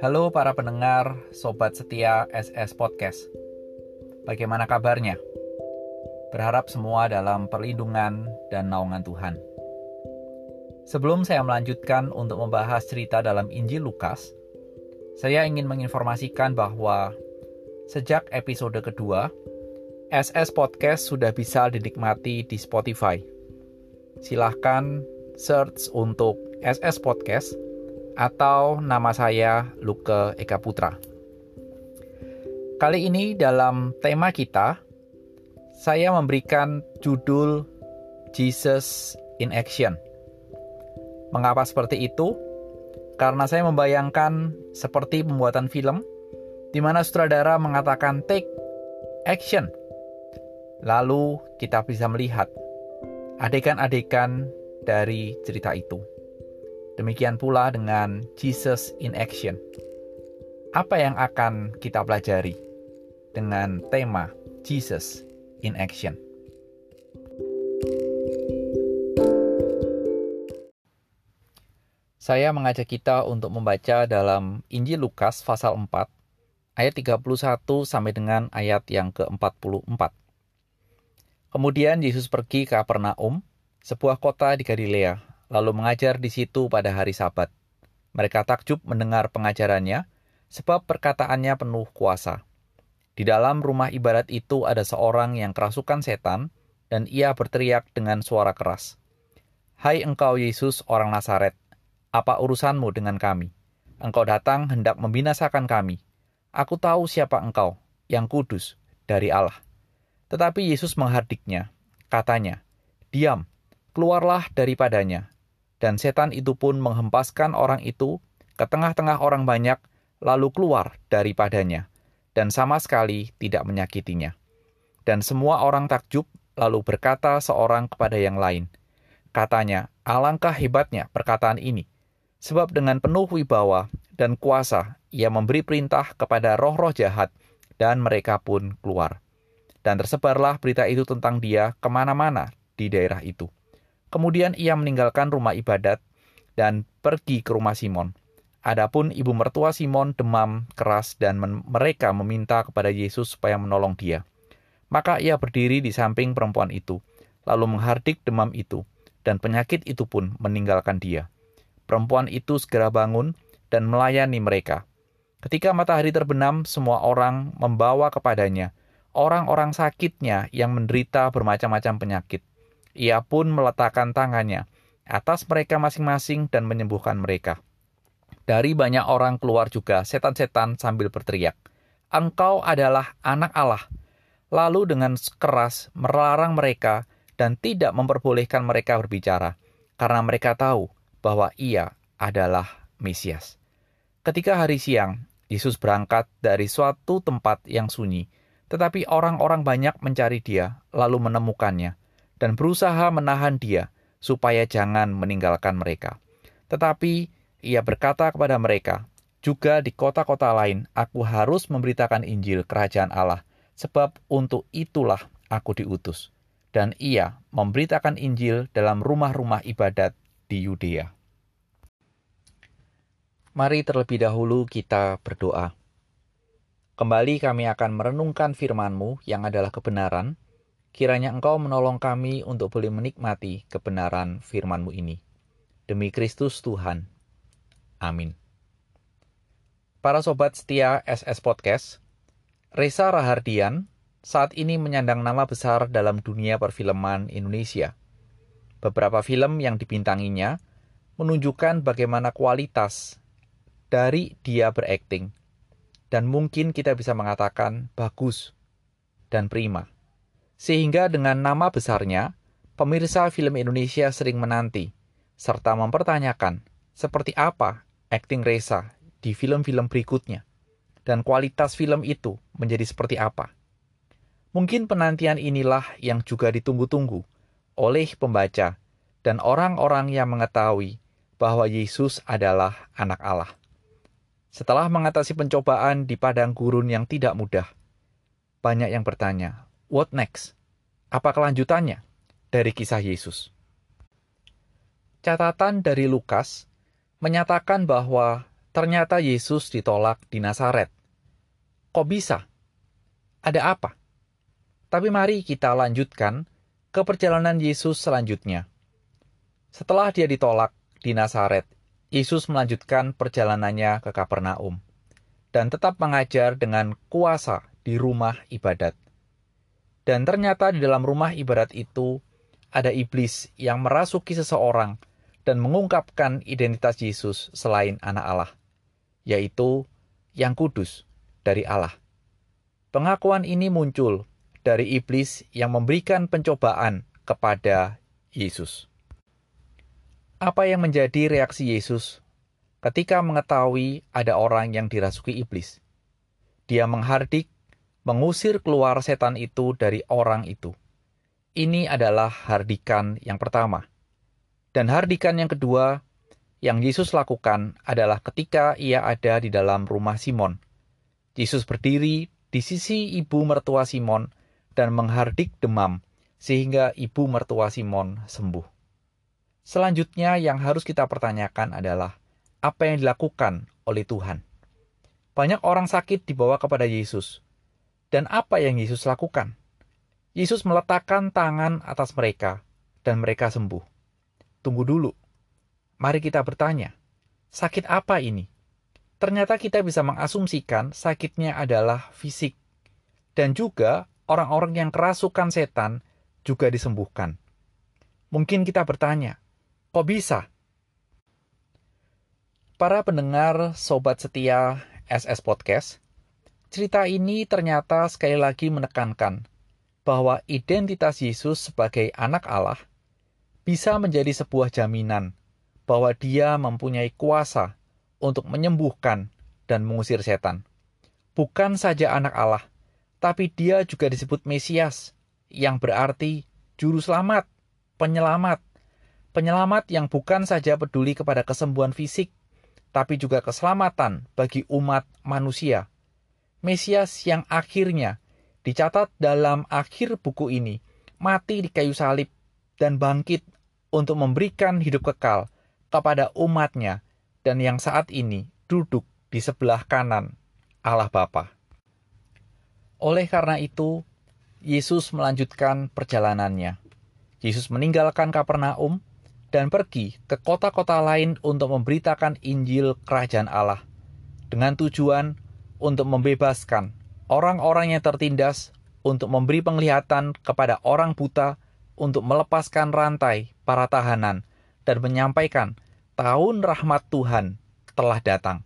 Halo para pendengar, sobat setia SS Podcast. Bagaimana kabarnya? Berharap semua dalam perlindungan dan naungan Tuhan. Sebelum saya melanjutkan untuk membahas cerita dalam Injil Lukas, saya ingin menginformasikan bahwa sejak episode kedua, SS Podcast sudah bisa dinikmati di Spotify. Silahkan search untuk SS Podcast atau nama saya Luke Eka Putra. Kali ini dalam tema kita, saya memberikan judul Jesus in Action. Mengapa seperti itu? Karena saya membayangkan seperti pembuatan film di mana sutradara mengatakan take action. Lalu kita bisa melihat adegan-adegan dari cerita itu. Demikian pula dengan Jesus in Action. Apa yang akan kita pelajari dengan tema Jesus in Action? Saya mengajak kita untuk membaca dalam Injil Lukas pasal 4 ayat 31 sampai dengan ayat yang ke-44. Kemudian Yesus pergi ke Kapernaum, sebuah kota di Galilea, lalu mengajar di situ pada hari Sabat. Mereka takjub mendengar pengajarannya, sebab perkataannya penuh kuasa. Di dalam rumah ibadat itu ada seorang yang kerasukan setan, dan ia berteriak dengan suara keras. Hai engkau Yesus orang Nazaret, apa urusanmu dengan kami? Engkau datang hendak membinasakan kami. Aku tahu siapa engkau, yang kudus, dari Allah. Tetapi Yesus menghardiknya, katanya, Diam, keluarlah daripadanya, dan setan itu pun menghempaskan orang itu ke tengah-tengah orang banyak, lalu keluar daripadanya, dan sama sekali tidak menyakitinya. Dan semua orang takjub, lalu berkata seorang kepada yang lain, Katanya, alangkah hebatnya perkataan ini, sebab dengan penuh wibawa dan kuasa ia memberi perintah kepada roh-roh jahat, dan mereka pun keluar. Dan tersebarlah berita itu tentang dia ke mana-mana di daerah itu. Kemudian ia meninggalkan rumah ibadat dan pergi ke rumah Simon. Adapun ibu mertua Simon demam keras dan mereka meminta kepada Yesus supaya menolong dia. Maka ia berdiri di samping perempuan itu, lalu menghardik demam itu, dan penyakit itu pun meninggalkan dia. Perempuan itu segera bangun dan melayani mereka. Ketika matahari terbenam, semua orang membawa kepadanya orang-orang sakitnya yang menderita bermacam-macam penyakit ia pun meletakkan tangannya atas mereka masing-masing dan menyembuhkan mereka. Dari banyak orang keluar juga setan-setan sambil berteriak, Engkau adalah anak Allah. Lalu dengan keras melarang mereka dan tidak memperbolehkan mereka berbicara, karena mereka tahu bahwa ia adalah Mesias. Ketika hari siang, Yesus berangkat dari suatu tempat yang sunyi, tetapi orang-orang banyak mencari dia, lalu menemukannya dan berusaha menahan dia supaya jangan meninggalkan mereka. Tetapi ia berkata kepada mereka, juga di kota-kota lain aku harus memberitakan Injil kerajaan Allah, sebab untuk itulah aku diutus. Dan ia memberitakan Injil dalam rumah-rumah ibadat di Yudea. Mari terlebih dahulu kita berdoa. Kembali kami akan merenungkan firman-Mu yang adalah kebenaran, Kiranya Engkau menolong kami untuk boleh menikmati kebenaran firman-Mu ini. Demi Kristus Tuhan. Amin. Para sobat setia SS Podcast, Reza Rahardian saat ini menyandang nama besar dalam dunia perfilman Indonesia. Beberapa film yang dibintanginya menunjukkan bagaimana kualitas dari dia berakting. Dan mungkin kita bisa mengatakan bagus dan prima. Sehingga dengan nama besarnya, pemirsa film Indonesia sering menanti, serta mempertanyakan seperti apa akting Reza di film-film berikutnya, dan kualitas film itu menjadi seperti apa. Mungkin penantian inilah yang juga ditunggu-tunggu oleh pembaca dan orang-orang yang mengetahui bahwa Yesus adalah anak Allah. Setelah mengatasi pencobaan di padang gurun yang tidak mudah, banyak yang bertanya, What next? Apa kelanjutannya dari kisah Yesus? Catatan dari Lukas menyatakan bahwa ternyata Yesus ditolak di Nazaret. Kok bisa? Ada apa? Tapi mari kita lanjutkan ke perjalanan Yesus selanjutnya. Setelah dia ditolak di Nazaret, Yesus melanjutkan perjalanannya ke Kapernaum dan tetap mengajar dengan kuasa di rumah ibadat. Dan ternyata di dalam rumah ibadat itu ada iblis yang merasuki seseorang dan mengungkapkan identitas Yesus selain anak Allah, yaitu yang kudus dari Allah. Pengakuan ini muncul dari iblis yang memberikan pencobaan kepada Yesus. Apa yang menjadi reaksi Yesus ketika mengetahui ada orang yang dirasuki iblis? Dia menghardik, mengusir keluar setan itu dari orang itu. Ini adalah hardikan yang pertama. Dan hardikan yang kedua yang Yesus lakukan adalah ketika ia ada di dalam rumah Simon. Yesus berdiri di sisi ibu mertua Simon dan menghardik demam sehingga ibu mertua Simon sembuh. Selanjutnya yang harus kita pertanyakan adalah apa yang dilakukan oleh Tuhan. Banyak orang sakit dibawa kepada Yesus. Dan apa yang Yesus lakukan? Yesus meletakkan tangan atas mereka dan mereka sembuh. Tunggu dulu. Mari kita bertanya, sakit apa ini? Ternyata kita bisa mengasumsikan sakitnya adalah fisik. Dan juga orang-orang yang kerasukan setan juga disembuhkan. Mungkin kita bertanya, Kok bisa? Para pendengar sobat setia SS Podcast, cerita ini ternyata sekali lagi menekankan bahwa identitas Yesus sebagai anak Allah bisa menjadi sebuah jaminan bahwa dia mempunyai kuasa untuk menyembuhkan dan mengusir setan. Bukan saja anak Allah, tapi dia juga disebut Mesias, yang berarti juru selamat, penyelamat, Penyelamat yang bukan saja peduli kepada kesembuhan fisik, tapi juga keselamatan bagi umat manusia. Mesias yang akhirnya dicatat dalam akhir buku ini mati di kayu salib dan bangkit untuk memberikan hidup kekal kepada umatnya dan yang saat ini duduk di sebelah kanan Allah Bapa. Oleh karena itu, Yesus melanjutkan perjalanannya. Yesus meninggalkan Kapernaum dan pergi ke kota-kota lain untuk memberitakan Injil Kerajaan Allah, dengan tujuan untuk membebaskan orang-orang yang tertindas, untuk memberi penglihatan kepada orang buta, untuk melepaskan rantai para tahanan, dan menyampaikan tahun rahmat Tuhan telah datang.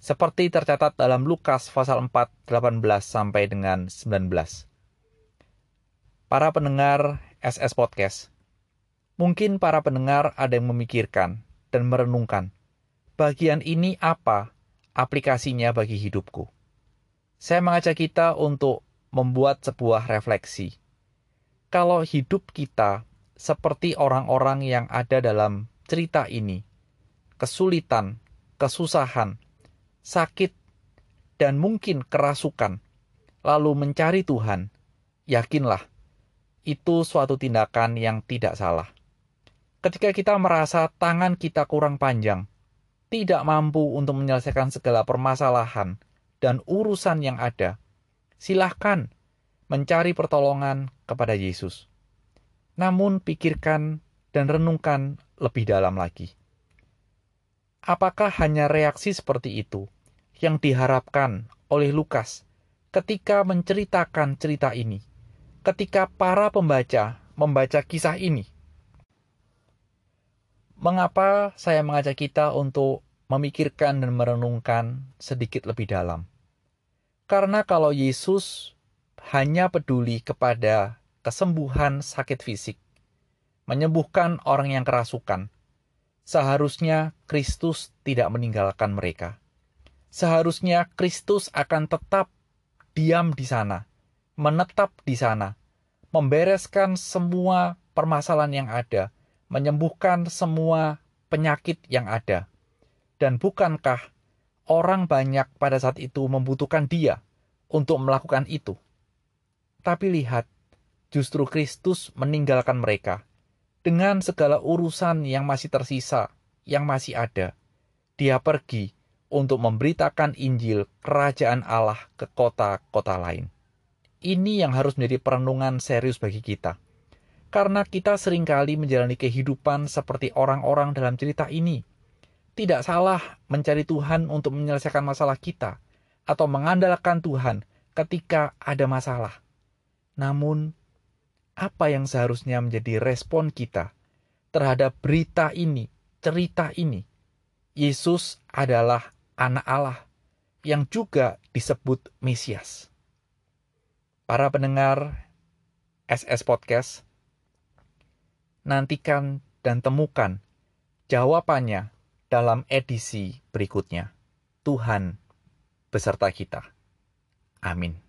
Seperti tercatat dalam Lukas pasal 4, 18 sampai dengan 19. Para pendengar SS Podcast, Mungkin para pendengar ada yang memikirkan dan merenungkan, bagian ini apa aplikasinya bagi hidupku? Saya mengajak kita untuk membuat sebuah refleksi. Kalau hidup kita seperti orang-orang yang ada dalam cerita ini, kesulitan, kesusahan, sakit, dan mungkin kerasukan, lalu mencari Tuhan, yakinlah itu suatu tindakan yang tidak salah ketika kita merasa tangan kita kurang panjang, tidak mampu untuk menyelesaikan segala permasalahan dan urusan yang ada, silahkan mencari pertolongan kepada Yesus. Namun pikirkan dan renungkan lebih dalam lagi. Apakah hanya reaksi seperti itu yang diharapkan oleh Lukas ketika menceritakan cerita ini? Ketika para pembaca membaca kisah ini, Mengapa saya mengajak kita untuk memikirkan dan merenungkan sedikit lebih dalam? Karena kalau Yesus hanya peduli kepada kesembuhan sakit fisik, menyembuhkan orang yang kerasukan, seharusnya Kristus tidak meninggalkan mereka. Seharusnya Kristus akan tetap diam di sana, menetap di sana, membereskan semua permasalahan yang ada, menyembuhkan semua penyakit yang ada. Dan bukankah orang banyak pada saat itu membutuhkan dia untuk melakukan itu? Tapi lihat, justru Kristus meninggalkan mereka dengan segala urusan yang masih tersisa, yang masih ada. Dia pergi untuk memberitakan Injil Kerajaan Allah ke kota-kota lain. Ini yang harus menjadi perenungan serius bagi kita. Karena kita sering kali menjalani kehidupan seperti orang-orang dalam cerita ini. Tidak salah mencari Tuhan untuk menyelesaikan masalah kita atau mengandalkan Tuhan ketika ada masalah. Namun, apa yang seharusnya menjadi respon kita terhadap berita ini, cerita ini? Yesus adalah anak Allah yang juga disebut Mesias. Para pendengar SS Podcast, nantikan dan temukan jawabannya dalam edisi berikutnya. Tuhan beserta kita. Amin.